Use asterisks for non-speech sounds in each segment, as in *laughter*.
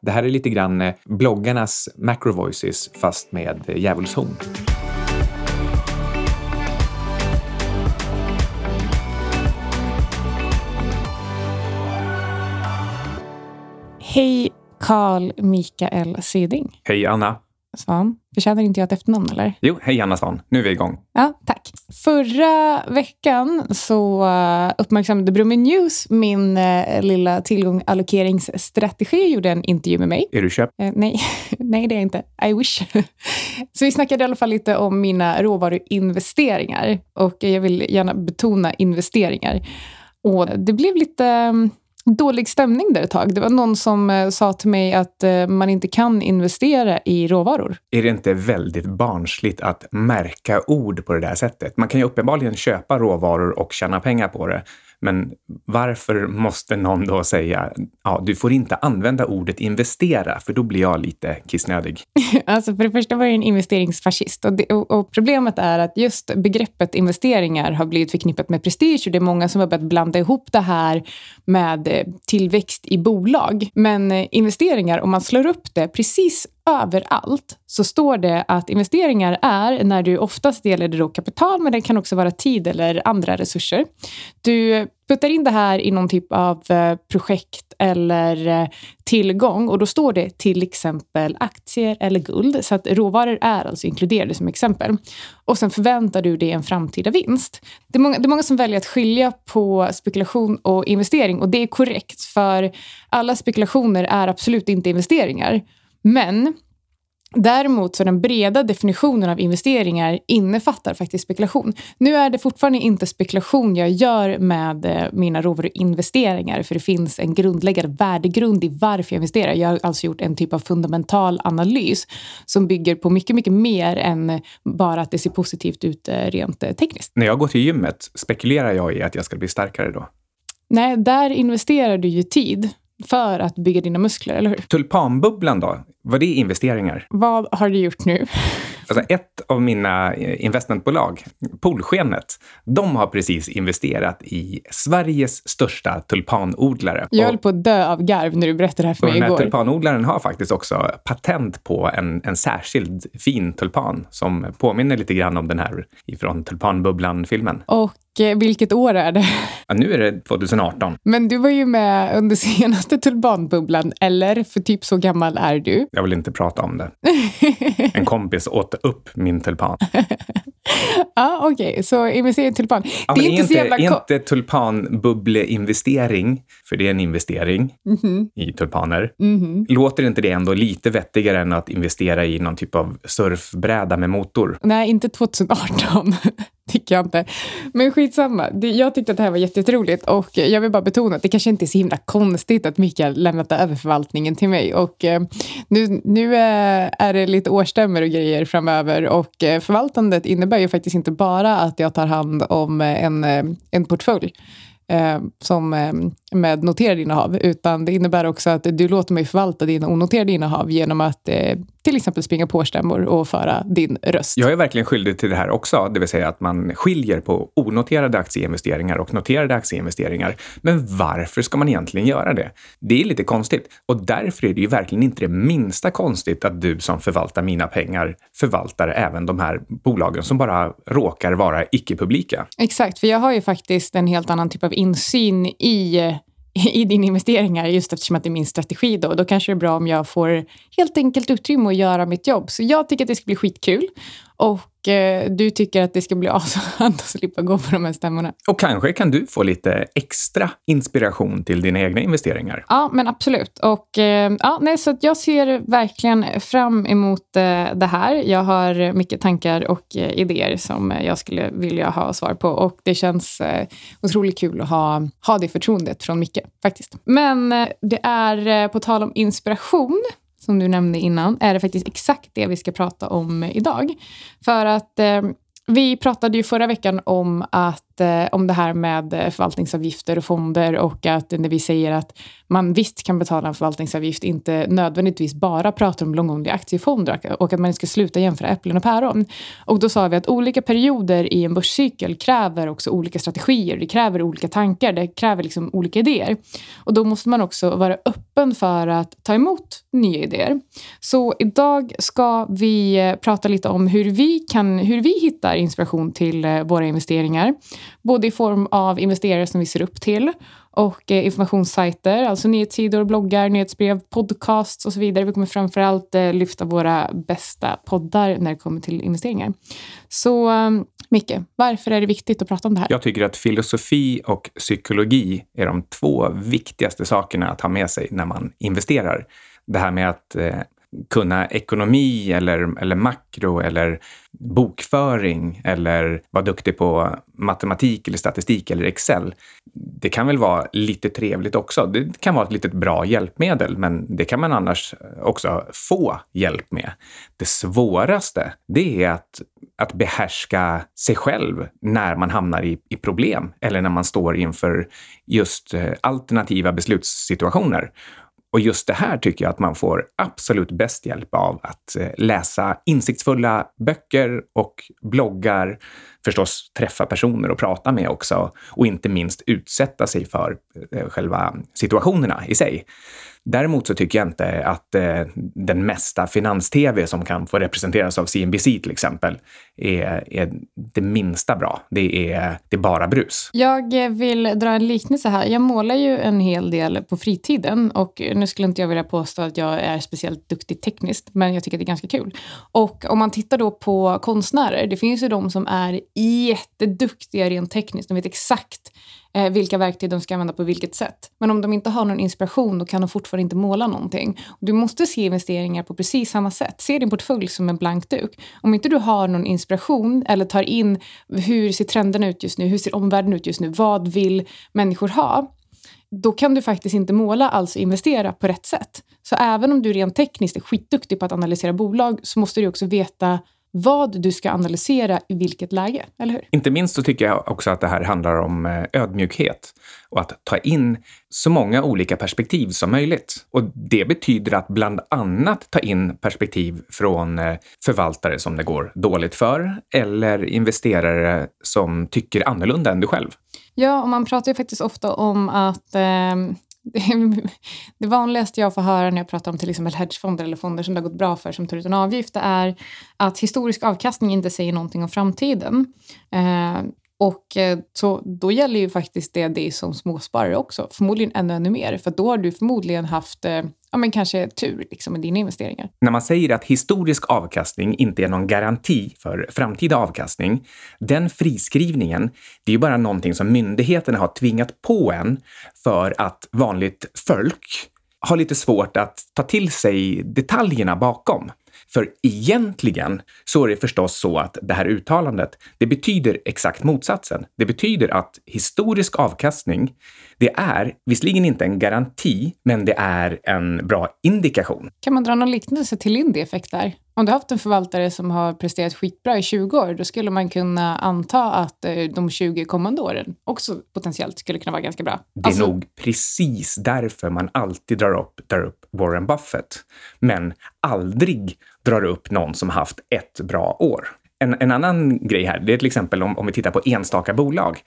Det här är lite grann eh, bloggarnas macro voices fast med eh, djävulshorn. Hej Carl Mikael Syding. Hej Anna! Svan. Förtjänar inte jag ett efternamn eller? Jo, hej Anna Svan. Nu är vi igång. Ja, tack. Förra veckan så uh, uppmärksammade Brummy News min uh, lilla tillgång allokeringsstrategi och gjorde en intervju med mig. Är du köpt? Uh, nej. *laughs* nej, det är jag inte. I wish. *laughs* så vi snackade i alla fall lite om mina råvaruinvesteringar och jag vill gärna betona investeringar. Och det blev lite um, dålig stämning där ett tag. Det var någon som eh, sa till mig att eh, man inte kan investera i råvaror. Är det inte väldigt barnsligt att märka ord på det där sättet? Man kan ju uppenbarligen köpa råvaror och tjäna pengar på det. Men varför måste någon då säga ja, du får inte använda ordet investera, för då blir jag lite kissnödig? *laughs* alltså för det första var jag en investeringsfascist och, det, och, och, problemet är att just begreppet investeringar har blivit förknippat med prestige och det är många som har börjat blanda ihop det här med eh, tillväxt i bolag. Men eh, investeringar, om man slår upp det precis överallt så står det att investeringar är när du oftast delar det kapital, men det kan också vara tid eller andra resurser. Du puttar in det här i någon typ av eh, projekt eller eh, tillgång och då står det till exempel aktier eller guld. Så att råvaror är alltså inkluderade som exempel. Och sen förväntar du dig en framtida vinst. Det är, många, det är många som väljer att skilja på spekulation och investering och det är korrekt för alla spekulationer är absolut inte investeringar. Men Däremot så den breda definitionen av investeringar innefattar faktiskt spekulation. Nu är det fortfarande inte spekulation jag gör med eh, mina råvaruinvesteringar för det finns en grundläggande värdegrund i varför jag investerar. Jag har alltså gjort en typ av fundamental analys som bygger på mycket, mycket mer än bara att det ser positivt ut eh, rent eh, tekniskt. När jag går till gymmet, spekulerar jag i att jag ska bli starkare då? Nej, där investerar du ju tid för att bygga dina muskler, eller hur? Tulpanbubblan då? Var det investeringar? Vad har du gjort nu? Alltså ett av mina eh, investmentbolag, Polskenet, de har precis investerat i Sveriges största tulpanodlare. Jag höll på att dö av garv när du berättade det här för mig igår. Den här tulpanodlaren har faktiskt också patent på en, en särskild fin tulpan som påminner lite grann om den här ifrån Tulpanbubblan-filmen. Och vilket år är det? Ja, nu är det 2018. Men du var ju med under *laughs* senaste tulpanbubblan, eller? För typ så gammal är du. *laughs* Jag vill inte prata om det. En kompis åt upp min tulpan. *laughs* Ja, okej. Okay. Så investering i tulpan. Ja, det är inte, så jävla... inte tulpanbubbleinvestering, för det är en investering mm -hmm. i tulpaner. Mm -hmm. Låter inte det ändå lite vettigare än att investera i någon typ av surfbräda med motor? Nej, inte 2018 tycker jag inte. Men skitsamma. Jag tyckte att det här var jätteroligt och jag vill bara betona att det kanske inte är så himla konstigt att Mikael lämnat över förvaltningen till mig. Och eh, nu, nu eh, är det lite årsstämmor och grejer framöver och eh, förvaltandet innebär ju faktiskt inte bara att jag tar hand om eh, en, eh, en portfölj eh, som, eh, med noterade innehav, utan det innebär också att du låter mig förvalta dina onoterade innehav genom att eh, till exempel springa på stämmor och föra din röst. Jag är verkligen skyldig till det här också, det vill säga att man skiljer på onoterade aktieinvesteringar och noterade aktieinvesteringar. Men varför ska man egentligen göra det? Det är lite konstigt och därför är det ju verkligen inte det minsta konstigt att du som förvaltar mina pengar förvaltar även de här bolagen som bara råkar vara icke-publika. Exakt, för jag har ju faktiskt en helt annan typ av insyn i i dina investeringar just eftersom att det är min strategi då. Då kanske det är bra om jag får helt enkelt utrymme att göra mitt jobb. Så jag tycker att det ska bli skitkul. Och Eh, du tycker att det ska bli *laughs* asskönt att slippa gå på de här stämmorna. Och kanske kan du få lite extra inspiration till dina egna investeringar. Ja, men absolut. Och, eh, ja, nej, så jag ser verkligen fram emot eh, det här. Jag har mycket tankar och idéer som jag skulle vilja ha svar på och det känns otroligt kul att ha, ha det förtroendet från Micke faktiskt. Men det är på tal om inspiration som du nämnde innan, är det faktiskt exakt det vi ska prata om idag. För att eh, vi pratade ju förra veckan om att Eh, om det här med eh, förvaltningsavgifter och fonder och att när vi säger att man visst kan betala en förvaltningsavgift, inte nödvändigtvis bara pratar om långvariga aktiefonder och att man ska sluta jämföra äpplen och päron. Och då sa vi att olika perioder i en börscykel kräver också olika strategier, det kräver olika tankar, det kräver liksom olika idéer. Och då måste man också vara öppen för att ta emot nya idéer. Så idag ska vi eh, prata lite om hur vi, kan, hur vi hittar inspiration till våra investeringar. Både i form av investerare som vi ser upp till och eh, informationssajter, alltså nyhetssidor, bloggar, nyhetsbrev, podcasts och så vidare. Vi kommer framförallt eh, lyfta våra bästa poddar när det kommer till investeringar. Så eh, Micke, varför är det viktigt att prata om det här? Jag tycker att filosofi och psykologi är de två viktigaste sakerna att ha med sig när man investerar. Det här med att eh, kunna ekonomi eller, eller makro eller bokföring eller vara duktig på matematik eller statistik eller Excel. Det kan väl vara lite trevligt också. Det kan vara ett litet bra hjälpmedel, men det kan man annars också få hjälp med. Det svåraste, det är att, att behärska sig själv när man hamnar i, i problem eller när man står inför just eh, alternativa beslutssituationer. Och just det här tycker jag att man får absolut bäst hjälp av att eh, läsa insiktsfulla böcker och bloggar, förstås träffa personer och prata med också och inte minst utsätta sig för eh, själva situationerna i sig. Däremot så tycker jag inte att eh, den mesta finans-tv som kan få representeras av CNBC till exempel är, är det minsta bra. Det är, det är bara brus. Jag vill dra en liknelse här. Jag målar ju en hel del på fritiden och nu skulle inte jag vilja påstå att jag är speciellt duktig tekniskt, men jag tycker att det är ganska kul. Och om man tittar då på konstnärer, det finns ju de som är jätteduktiga rent tekniskt. De vet exakt eh, vilka verktyg de ska använda på vilket sätt. Men om de inte har någon inspiration då kan de fortfarande inte måla någonting. Du måste se investeringar på precis samma sätt. Se din portfölj som en blank duk. Om inte du har någon inspiration eller tar in hur ser trenderna ut just nu, hur ser omvärlden ut just nu, vad vill människor ha? Då kan du faktiskt inte måla, alltså investera på rätt sätt. Så även om du rent tekniskt är skitduktig på att analysera bolag så måste du också veta vad du ska analysera i vilket läge, eller hur? Inte minst så tycker jag också att det här handlar om eh, ödmjukhet och att ta in så många olika perspektiv som möjligt. Och det betyder att bland annat ta in perspektiv från eh, förvaltare som det går dåligt för eller investerare som tycker annorlunda än du själv. Ja, och man pratar ju faktiskt ofta om att eh, *laughs* det vanligaste jag får höra när jag pratar om till exempel hedgefonder eller fonder som det har gått bra för som tar ut en avgift är att historisk avkastning inte säger någonting om framtiden. Eh, och eh, så då gäller ju faktiskt det dig som småsparare också, förmodligen ännu, ännu mer. För då har du förmodligen haft eh, ja, men kanske tur liksom, med dina investeringar. När man säger att historisk avkastning inte är någon garanti för framtida avkastning, den friskrivningen, det är ju bara någonting som myndigheterna har tvingat på en för att vanligt folk har lite svårt att ta till sig detaljerna bakom. För egentligen så är det förstås så att det här uttalandet, det betyder exakt motsatsen. Det betyder att historisk avkastning, det är visserligen inte en garanti, men det är en bra indikation. Kan man dra någon liknelse till Lindy-effekt där? Om du haft en förvaltare som har presterat skitbra i 20 år, då skulle man kunna anta att eh, de 20 kommande åren också potentiellt skulle kunna vara ganska bra. Det är alltså... nog precis därför man alltid drar upp, drar upp Warren Buffett, men aldrig drar upp någon som haft ett bra år. En, en annan grej här, det är till exempel om, om vi tittar på enstaka bolag.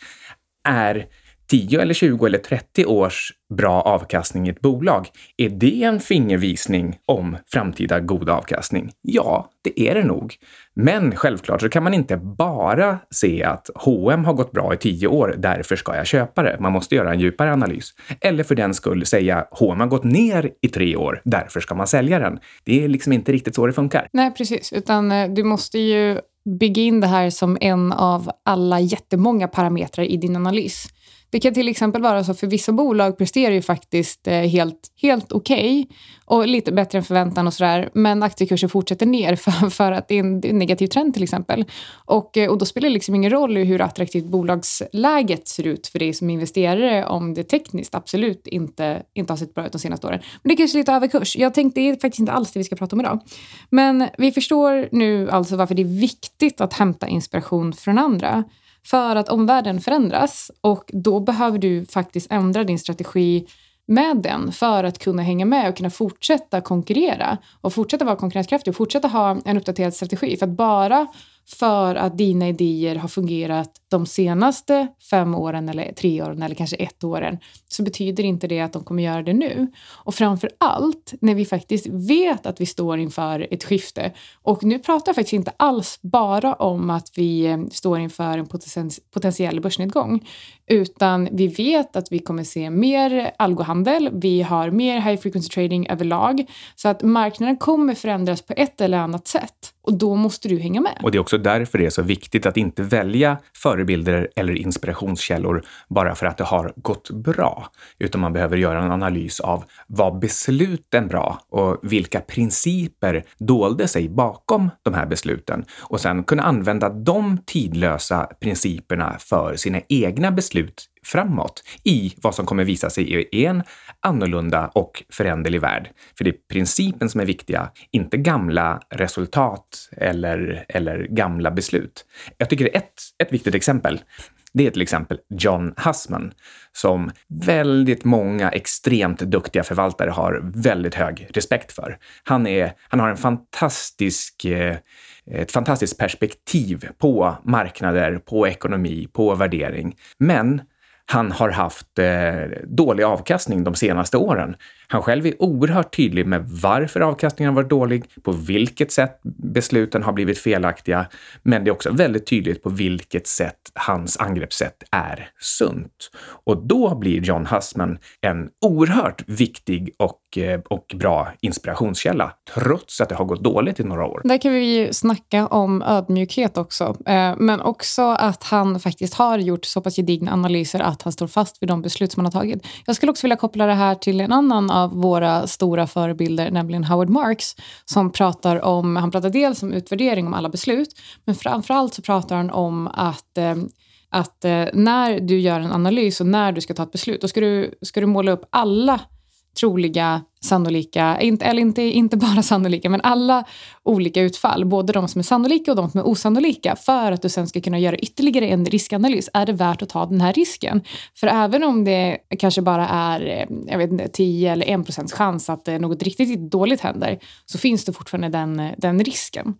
Är 10 eller 20 eller 30 års bra avkastning i ett bolag, är det en fingervisning om framtida god avkastning? Ja, det är det nog. Men självklart så kan man inte bara se att H&M har gått bra i 10 år, därför ska jag köpa det. Man måste göra en djupare analys. Eller för den skull säga H&M har gått ner i tre år, därför ska man sälja den. Det är liksom inte riktigt så det funkar. Nej, precis, utan eh, du måste ju bygga in det här som en av alla jättemånga parametrar i din analys. Det kan till exempel vara så för vissa bolag presterar ju faktiskt eh, helt, helt okej okay, och lite bättre än förväntan och sådär. Men aktiekursen fortsätter ner *laughs* för, för att det är en negativ trend till exempel. Och, eh, och då spelar det liksom ingen roll hur attraktivt bolagsläget ser ut för dig som investerare om det tekniskt absolut inte, inte har sett bra ut de senaste åren. Men det är kanske är lite överkurs. Jag tänkte det är faktiskt inte alls det vi ska prata om idag. Men vi förstår nu alltså varför det är viktigt att hämta inspiration från andra. För att omvärlden förändras och då behöver du faktiskt ändra din strategi med den för att kunna hänga med och kunna fortsätta konkurrera och fortsätta vara konkurrenskraftig och fortsätta ha en uppdaterad strategi. För att bara för att dina idéer har fungerat de senaste fem åren eller tre åren eller kanske ett åren så betyder inte det att de kommer göra det nu. Och framför allt när vi faktiskt vet att vi står inför ett skifte. Och nu pratar jag faktiskt inte alls bara om att vi eh, står inför en potentiell börsnedgång utan vi vet att vi kommer se mer algohandel. Vi har mer high frequency trading överlag så att marknaden kommer förändras på ett eller annat sätt. Och då måste du hänga med. Och det är också därför det är så viktigt att inte välja förebilder eller inspirationskällor bara för att det har gått bra, utan man behöver göra en analys av var besluten bra och vilka principer dolde sig bakom de här besluten och sen kunna använda de tidlösa principerna för sina egna beslut framåt i vad som kommer visa sig i en annorlunda och föränderlig värld. För det är principen som är viktiga, inte gamla resultat eller, eller gamla beslut. Jag tycker ett, ett viktigt exempel det är till exempel John Hussman som väldigt många extremt duktiga förvaltare har väldigt hög respekt för. Han, är, han har en fantastisk, eh, ett fantastiskt perspektiv på marknader, på ekonomi, på värdering. Men han har haft eh, dålig avkastning de senaste åren. Han själv är oerhört tydlig med varför avkastningen har varit dålig, på vilket sätt besluten har blivit felaktiga, men det är också väldigt tydligt på vilket sätt hans angreppssätt är sunt. Och då blir John Hussman en oerhört viktig och, eh, och bra inspirationskälla, trots att det har gått dåligt i några år. Där kan vi ju snacka om ödmjukhet också, eh, men också att han faktiskt har gjort så pass gedigna analyser att han står fast vid de beslut som han har tagit. Jag skulle också vilja koppla det här till en annan av våra stora förebilder, nämligen Howard Marks, som pratar om, han pratar dels om utvärdering om alla beslut, men framförallt så pratar han om att eh, att eh, när du gör en analys och när du ska ta ett beslut, då ska du, ska du måla upp alla troliga, sannolika, inte, eller inte, inte bara *laughs* sannolika, men alla olika utfall, både de som är sannolika och de som är osannolika, för att du sen ska kunna göra ytterligare en riskanalys. Är det värt att ta den här risken? För även om det kanske bara är eh, jag vet inte, 10 eller 1 procents chans att eh, något riktigt dåligt händer, så finns det fortfarande den, eh, den risken.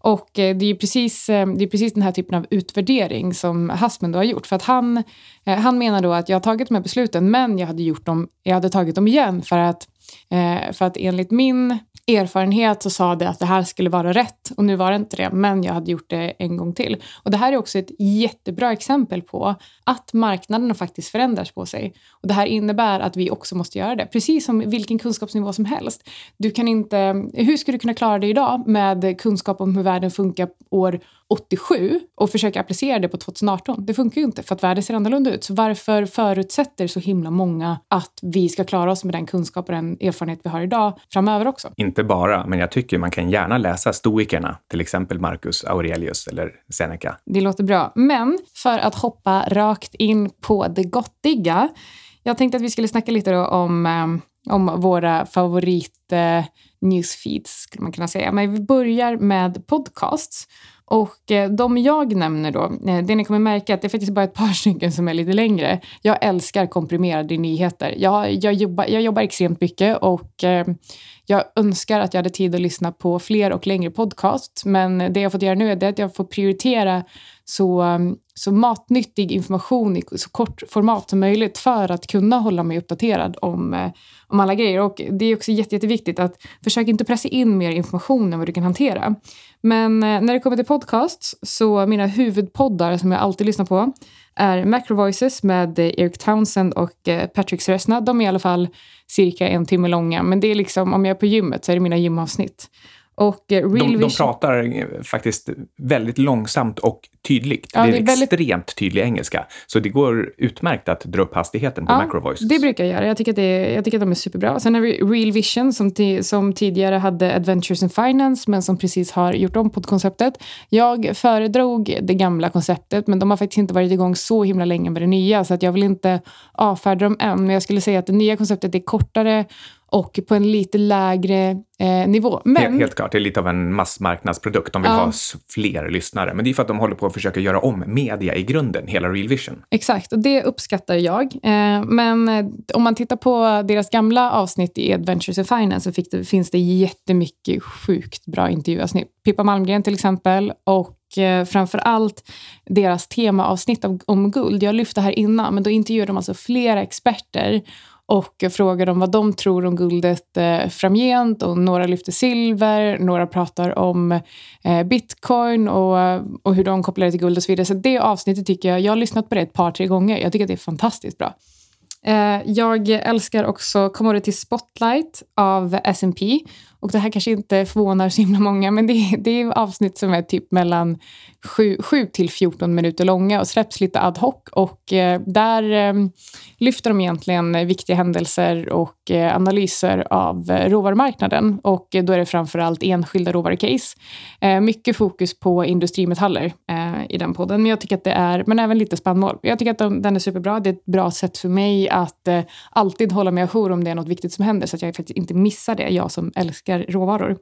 Och det är precis, det är precis den här typen av utvärdering som Hasmen då har gjort. För att han, han menar då att jag har tagit de här besluten men jag hade, gjort dem, jag hade tagit dem igen för att, Eh, för att enligt min erfarenhet så sa det att det här skulle vara rätt och nu var det inte det, men jag hade gjort det en gång till. Och det här är också ett jättebra exempel på att marknaden faktiskt förändras på sig. Och det här innebär att vi också måste göra det, precis som vilken kunskapsnivå som helst. Du kan inte, hur ska du kunna klara dig idag med kunskap om hur världen funkar år 87 och försöka applicera det på 2018. Det funkar ju inte för att världen ser annorlunda ut. Så varför förutsätter så himla många att vi ska klara oss med den kunskap och den erfarenhet vi har idag framöver också? Inte bara, men jag tycker man kan gärna läsa stoikerna, till exempel Marcus Aurelius eller Seneca. Det låter bra. Men för att hoppa rakt in på det gottiga. Jag tänkte att vi skulle snacka lite om, eh, om våra favorit eh, newsfeeds, skulle man kunna säga. Men vi börjar med podcasts. Och eh, de jag nämner då, eh, det ni kommer märka att det är faktiskt bara ett par *laughs* stycken som är lite längre. Jag älskar komprimerade nyheter. Jag, jag, jobbar, jag jobbar extremt mycket och eh, jag önskar att jag hade tid att lyssna på fler och längre podcast, Men det jag fått göra nu är att jag får prioritera så, mm, så matnyttig information i så kort format som möjligt för att kunna hålla mig uppdaterad om, eh, om alla grejer. Och det är också jätte, jätteviktigt att försöka inte pressa in mer information än vad du kan hantera. Men eh, när det kommer till podcasts så mina huvudpoddar som jag alltid lyssnar på är Macro Voices med eh, Eric Townsend och Patrick Sresna. De är i alla fall cirka en timme långa, men det är liksom om jag är på gymmet så är det mina gymavsnitt. Och eh, Real de, de pratar faktiskt väldigt långsamt och tydligt. Ja, det är, det är väldigt... extremt tydlig engelska. Så det går utmärkt att dra upp hastigheten på ja, Macrovoice. Det brukar jag göra. Jag tycker att, det, jag tycker att de är superbra. Sen har vi Real Vision som, som tidigare hade Adventures in Finance men som precis har gjort om på konceptet. Jag föredrog det gamla konceptet men de har faktiskt inte varit igång så himla länge med det nya så att jag vill inte avfärda dem än. Men jag skulle säga att det nya konceptet är kortare och på en lite lägre eh, nivå. Men, helt, helt, klart, det är lite av en massmarknadsprodukt. De vill ja. ha fler lyssnare. Men det är för att de håller på att försöka göra om media i grunden, hela Real Vision. Exakt, och det uppskattar jag. Eh, men eh, om man tittar på deras gamla avsnitt i Adventures in Finance så det, finns det jättemycket sjukt bra intervjuavsnitt. Pippa Malmgren till exempel och eh, framför allt deras temaavsnitt om guld. Jag lyfte här innan, men då intervjuade de alltså flera experter och frågade om vad de tror om guldet eh, framgent. Och några lyfter silver, några pratar om eh, bitcoin och, och hur de kopplar det till guld och så vidare. Så det avsnittet tycker jag, jag har lyssnat på det ett par, tre gånger. Jag tycker att det är fantastiskt bra. Eh, jag älskar också Commodity Spotlight av S&P och det här kanske inte förvånar så himla många, men det är, det är avsnitt som är typ mellan 7, 7 till 14 minuter långa och släpps lite ad hoc. Och eh, där eh, lyfter de egentligen viktiga händelser och eh, analyser av eh, råvarumarknaden. Och eh, då är det framför allt enskilda råvarucase. Eh, mycket fokus på industrimetaller eh, i den podden, men jag tycker att det är, men även lite spannmål. Jag tycker att de, den är superbra. Det är ett bra sätt för mig att eh, alltid hålla mig ajour om det är något viktigt som händer, så att jag faktiskt inte missar det, jag som älskar älskar råvaror.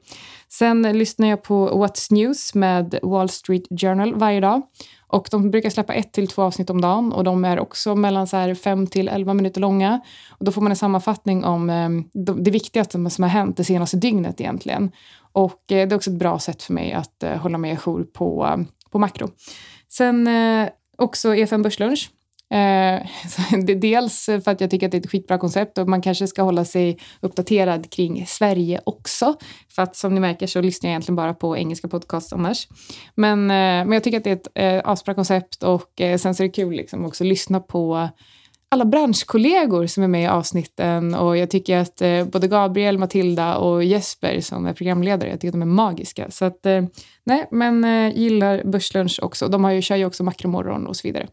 Sen lyssnar jag på What's News med Wall Street Journal varje dag. Och de brukar släppa ett till två avsnitt om dagen och de är också mellan så här fem till elva minuter långa. Och då får man en sammanfattning om eh, det viktigaste som har hänt det senaste dygnet egentligen. Och eh, det är också ett bra sätt för mig att eh, hålla mig ajour på, på makro. Sen eh, också EFN Börslunch Eh, *laughs* dels för att jag tycker att det är ett skitbra koncept och man kanske ska hålla sig uppdaterad kring Sverige också. För att som ni märker så lyssnar jag egentligen bara på engelska podcasts annars. Men, eh, men jag tycker att det är ett eh, asbra koncept och eh, sen så är det kul liksom också att lyssna på alla branschkollegor som är med i avsnitten och jag tycker att eh, både Gabriel, Matilda och Jesper som är programledare, jag tycker att de är magiska. Så att, eh, nej, men eh, gillar Börslunch också. De har ju, kör ju också Makromorgon och så vidare.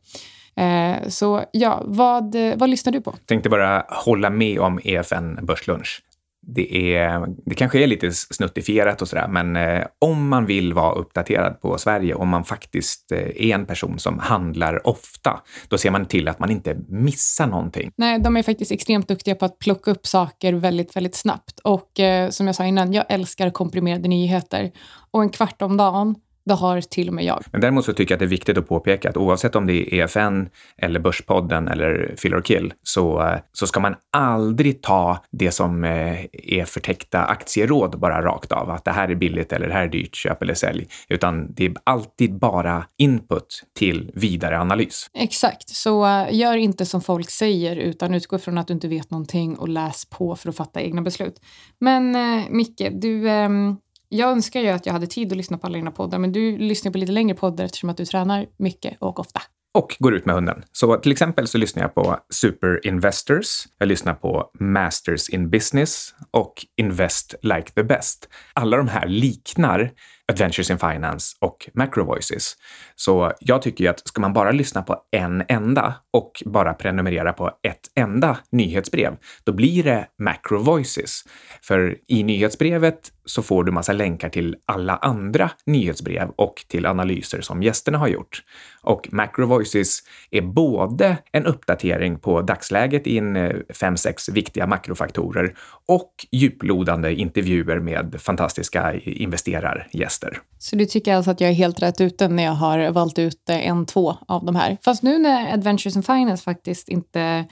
Eh, så ja, vad, vad lyssnar du på? Tänkte bara hålla med om EFN Börslunch. Det, är, det kanske är lite snuttifierat och sådär, men eh, om man vill vara uppdaterad på Sverige, om man faktiskt eh, är en person som handlar ofta, då ser man till att man inte missar någonting. Nej, de är faktiskt extremt duktiga på att plocka upp saker väldigt, väldigt snabbt. Och eh, som jag sa innan, jag älskar komprimerade nyheter. Och en kvart om dagen det har till och med jag. Men däremot så tycker jag att det är viktigt att påpeka att oavsett om det är EFN eller Börspodden eller Fill or Kill så, så ska man aldrig ta det som eh, är förtäckta aktieråd bara rakt av. Att det här är billigt eller det här är dyrt, köp eller sälj. Utan det är alltid bara input till vidare analys. Exakt, så uh, gör inte som folk säger utan utgå från att du inte vet någonting och läs på för att fatta egna beslut. Men Micke, du um jag önskar ju att jag hade tid att lyssna på alla dina poddar, men du lyssnar på lite längre poddar eftersom att du tränar mycket och ofta. Och går ut med hunden. Så till exempel så lyssnar jag på Super Investors, jag lyssnar på Masters in Business och Invest Like the Best. Alla de här liknar Adventures in Finance och Macro Voices. Så jag tycker ju att ska man bara lyssna på en enda och bara prenumerera på ett enda nyhetsbrev, då blir det Macro Voices. För i nyhetsbrevet så får du massa länkar till alla andra nyhetsbrev och till analyser som gästerna har gjort. Och Macro Voices är både en uppdatering på dagsläget i en eh, fem, sex viktiga makrofaktorer och djuplodande intervjuer med fantastiska investerargäster. Så du tycker alltså att jag är helt rätt ute när jag har valt ut eh, en, två av de här? Fast nu när Adventures in Finance faktiskt inte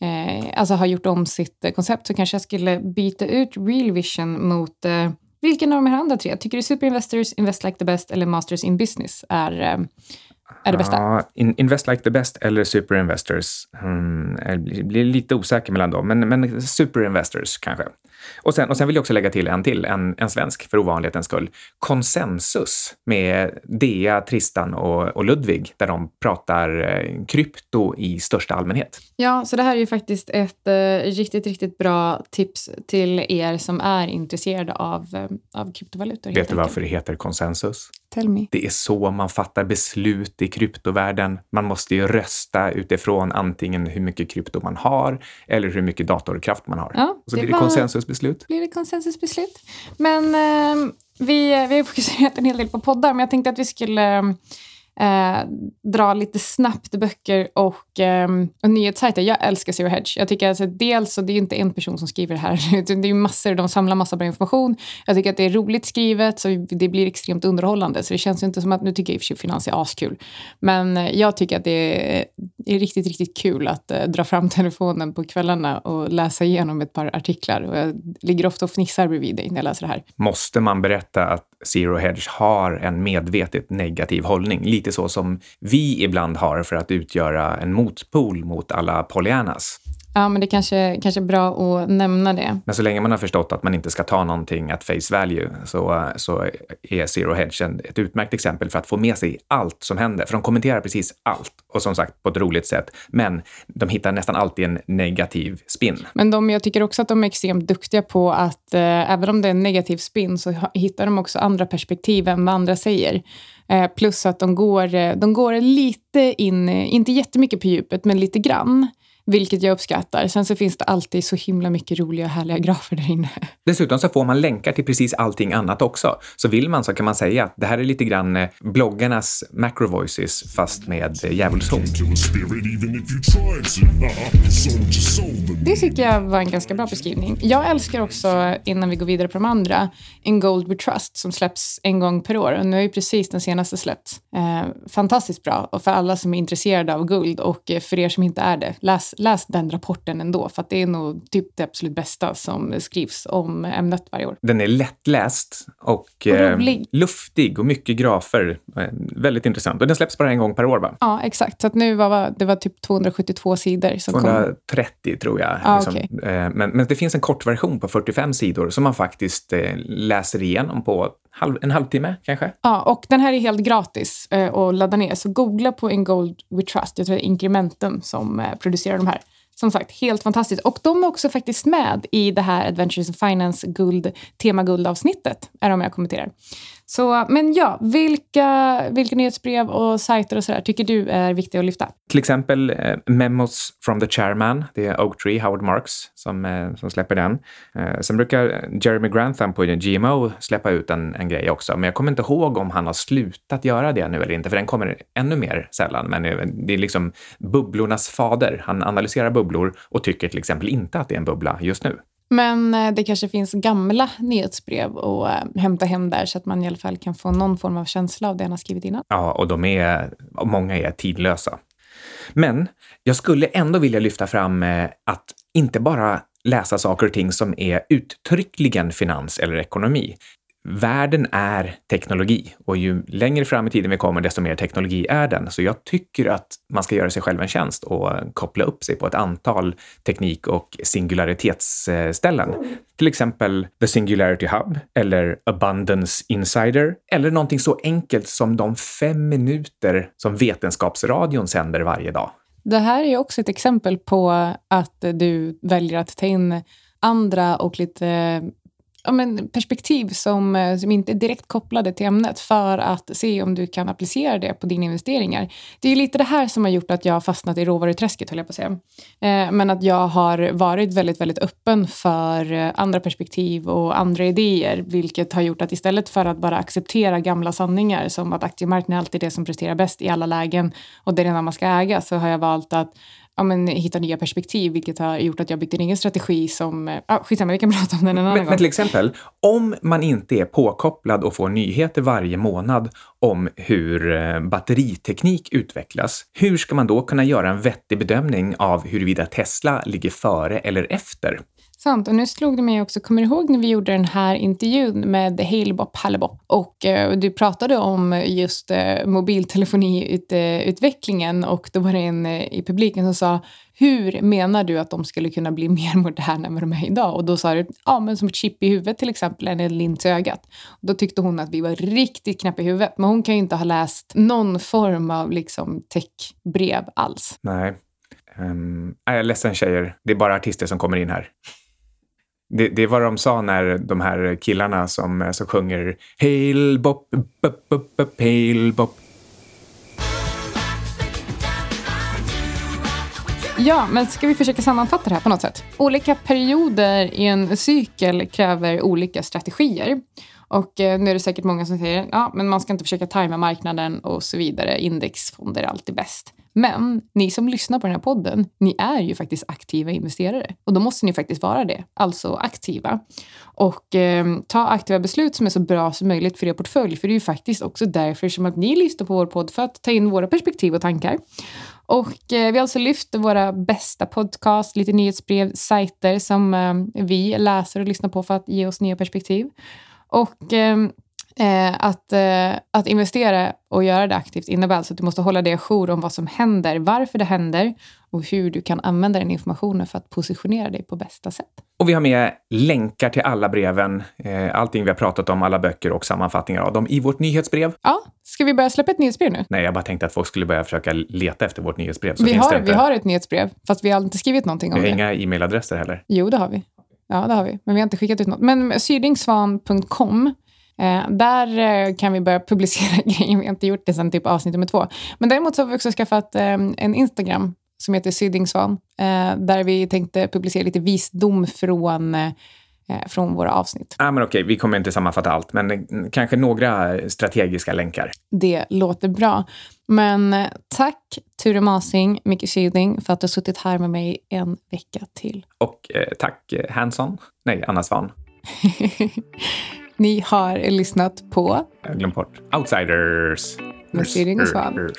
eh, alltså har gjort om sitt eh, koncept så kanske jag skulle byta ut Real Vision mot eh, vilken av de här andra tre? Tycker du Super Investors, Invest Like the Best eller Masters in Business är eh, är det bästa? Ja, in, invest like the best eller super investors. Mm, jag blir lite osäker mellan dem, men, men super investors kanske. Och sen, och sen vill jag också lägga till en till, en, en svensk för ovanlighetens skull. Konsensus med Dea, Tristan och, och Ludvig där de pratar eh, krypto i största allmänhet. Ja, så det här är ju faktiskt ett eh, riktigt, riktigt bra tips till er som är intresserade av, eh, av kryptovalutor. Vet du varför det heter konsensus? Tell me. Det är så man fattar beslut i kryptovärlden. Man måste ju rösta utifrån antingen hur mycket krypto man har eller hur mycket datorkraft man har. Ja, så det blir det konsensusbeslut. Blir det konsensusbeslut. Men eh, vi, vi har fokuserat en hel del på poddar, men jag tänkte att vi skulle eh, dra lite snabbt böcker och, eh, och nyhetssajter. Jag älskar Zero Hedge. Jag tycker alltså dels, så det är inte en person som skriver det här, *laughs* det är massor, de samlar massa bra information. Jag tycker att det är roligt skrivet, så det blir extremt underhållande. Så det känns inte som att, nu tycker jag i och för sig finans är askul, men eh, jag tycker att det är, är riktigt, riktigt kul att eh, dra fram *laughs* telefonen på kvällarna och läsa igenom ett par artiklar. Och jag ligger ofta och fnissar bredvid dig när jag läser det här. Måste man berätta att Zero Hedge har en medvetet negativ hållning? Lite så som vi ibland har för att utgöra en motpol mot alla Pollyannas. Ja, men det kanske, kanske är bra att nämna det. Men så länge man har förstått att man inte ska ta någonting at face value så, så är Zero Hedge ett utmärkt exempel för att få med sig allt som händer. För de kommenterar precis allt och som sagt på ett roligt sätt. Men de hittar nästan alltid en negativ spin. Men de, jag tycker också att de är extremt duktiga på att eh, även om det är en negativ spin så hittar de också andra perspektiv än vad andra säger. Eh, plus att de går, eh, de går lite in, inte jättemycket på djupet, men lite grann vilket jag uppskattar. Sen så finns det alltid så himla mycket roliga och härliga grafer där inne. *laughs* Dessutom så får man länkar till precis allting annat också. Så vill man så kan man säga att det här är lite grann eh, bloggarnas macro voices fast med djävulshorn. *laughs* Det tycker jag var en ganska bra beskrivning. Jag älskar också, innan vi går vidare på de andra, En Gold We Trust som släpps en gång per år. Och nu är ju precis den senaste släppts. Eh, fantastiskt bra och för alla som är intresserade av guld och för er som inte är det, läs läs, den rapporten ändå, för att det är nog typ det absolut bästa som skrivs om ämnet varje år. Den är lättläst och, eh, luftig och mycket grafer. Eh, väldigt intressant. Och den släpps bara en gång per år, va? Ja, exakt. Så nu var det var typ 272 sidor. Som 230 kom. tror jag. Ah, liksom. okay. eh, men, men det finns en kortversion på 45 sidor som man faktiskt eh, läser igenom på halv, en halvtimme kanske. Ja, och den här är helt gratis eh, att ladda ner. Så googla på In Gold We Trust. Jag tror det är Incrementum som eh, producerar de här. Som sagt, helt fantastiskt. Och de är också faktiskt med i det här Adventures in Finance guld, tema guld-avsnittet, är de jag kommenterar. Så, men ja, vilka, vilka nyhetsbrev och sajter och sådär tycker du är viktiga att lyfta? Till exempel eh, Memos from the Chairman. Det är Oak Tree, Howard Marks, som, eh, som släpper den. Eh, sen brukar Jeremy Grantham på GMO släppa ut en, en grej också, men jag kommer inte ihåg om han har slutat göra det nu eller inte, för den kommer ännu mer sällan. Men eh, det är liksom bubblornas fader. Han analyserar bubblor och tycker till exempel inte att det är en bubbla just nu. Men eh, det kanske finns gamla nyhetsbrev att eh, hämta hem där så att man i alla fall kan få någon form av känsla av det han har skrivit innan. Ja, och de är, många är tidlösa. Men jag skulle ändå vilja lyfta fram eh, att inte bara läsa saker och ting som är uttryckligen finans eller ekonomi världen är teknologi och ju längre fram i tiden vi kommer, desto mer teknologi är den. Så jag tycker att man ska göra sig själv en tjänst och koppla upp sig på ett antal teknik och singularitetsställen. Till exempel The Singularity Hub eller Abundance Insider eller någonting så enkelt som de fem minuter som Vetenskapsradion sänder varje dag. Det här är också ett exempel på att du väljer att ta in andra och lite eh, ja, men perspektiv som, eh, som inte är direkt kopplade till ämnet för att se om du kan applicera det på dina investeringar. Det är lite det här som har gjort att jag har fastnat i råvaruträsket, höll jag på att säga. Eh, men att jag har varit väldigt, väldigt öppen för eh, andra perspektiv och andra idéer, vilket har gjort att istället för att bara acceptera gamla sanningar som att aktiemarknaden alltid är det som presterar bäst i alla lägen och det är det enda man ska äga, så har jag valt att ja, men, hitta nya perspektiv, vilket har gjort att jag byggt en egen strategi som... Ja, skitsamma, vi kan *laughs* prata om den en annan men, gång. Men till exempel, om man inte är påkopplad och får nyheter varje månad om hur eh, batteriteknik utvecklas, hur ska man då kunna göra en vettig bedömning av huruvida Tesla ligger före eller efter? Sant. Och nu slog det mig också, kommer du ihåg när vi gjorde den här intervjun med Halebop Hallebop och eh, du pratade om just eh, mobiltelefoniutvecklingen och då var det en eh, i publiken som sa hur menar du att de skulle kunna bli *laughs* mer moderna än vad de är idag? Och då sa du, ja men som ett chip i huvudet till exempel, eller en lins i ögat. Och då tyckte hon att vi var riktigt knäppa i huvudet, men hon kan ju inte ha läst någon form av liksom techbrev alls. Nej. Um, jag är ledsen tjejer, det är bara artister som kommer in här. Det, det var de sa när de här killarna som, eh, som sjunger Hail bop, bop, bop, bop, hail bop. Ja, men ska vi försöka sammanfatta det här på något sätt? Olika perioder i en cykel kräver olika strategier. Och eh, nu är det säkert många som säger ja, men man ska inte försöka tajma marknaden och så vidare. Indexfonder är alltid bäst. Men ni som lyssnar på den här podden, ni är ju faktiskt aktiva investerare. Och då måste ni faktiskt vara det, alltså aktiva. Och eh, ta aktiva beslut som är så bra som möjligt för er portfölj. För det är ju faktiskt också därför som att ni lyssnar på vår podd, för att ta in våra perspektiv och tankar. Och eh, vi har alltså lyft våra bästa podcast, lite nyhetsbrev, sajter som eh, vi läser och lyssnar på för att ge oss nya perspektiv. Och ehm, eh, att, eh, att investera och göra det aktivt innebär alltså att du måste hålla dig ajour om vad som händer, varför det händer och hur du kan använda den informationen för att positionera dig på bästa sätt. Och vi har med länkar till alla breven, eh, allting vi har pratat om, alla böcker och sammanfattningar av dem i vårt nyhetsbrev. Ja, ska vi börja släppa ett nyhetsbrev nu? Nej, jag bara tänkte att folk skulle börja försöka leta efter vårt nyhetsbrev. vi, har, vi har ett nyhetsbrev, fast vi har inte skrivit någonting om det. Vi har inga e-mailadresser heller. Jo, det har vi. Ja, det har vi. Men vi har inte skickat ut något. Men sydingsvan.com Eh, där eh, kan vi börja publicera *laughs* grejer. Vi har inte gjort det sedan typ avsnitt nummer två. Men däremot så har vi också skaffat eh, en Instagram som heter Syddingsvan. Eh, där vi tänkte publicera lite visdom från eh, från våra avsnitt. Ah, men okej, vi kommer inte sammanfatta allt, men eh, kanske några strategiska länkar. Det låter bra. Men tack Ture Masing, Micke Kyding, för att du har suttit här med mig en vecka till. Och eh, tack Hanson, nej, Anna Svan. *laughs* Ni har lyssnat på... Jag glömde bort. Outsiders. Med Siri och Svan.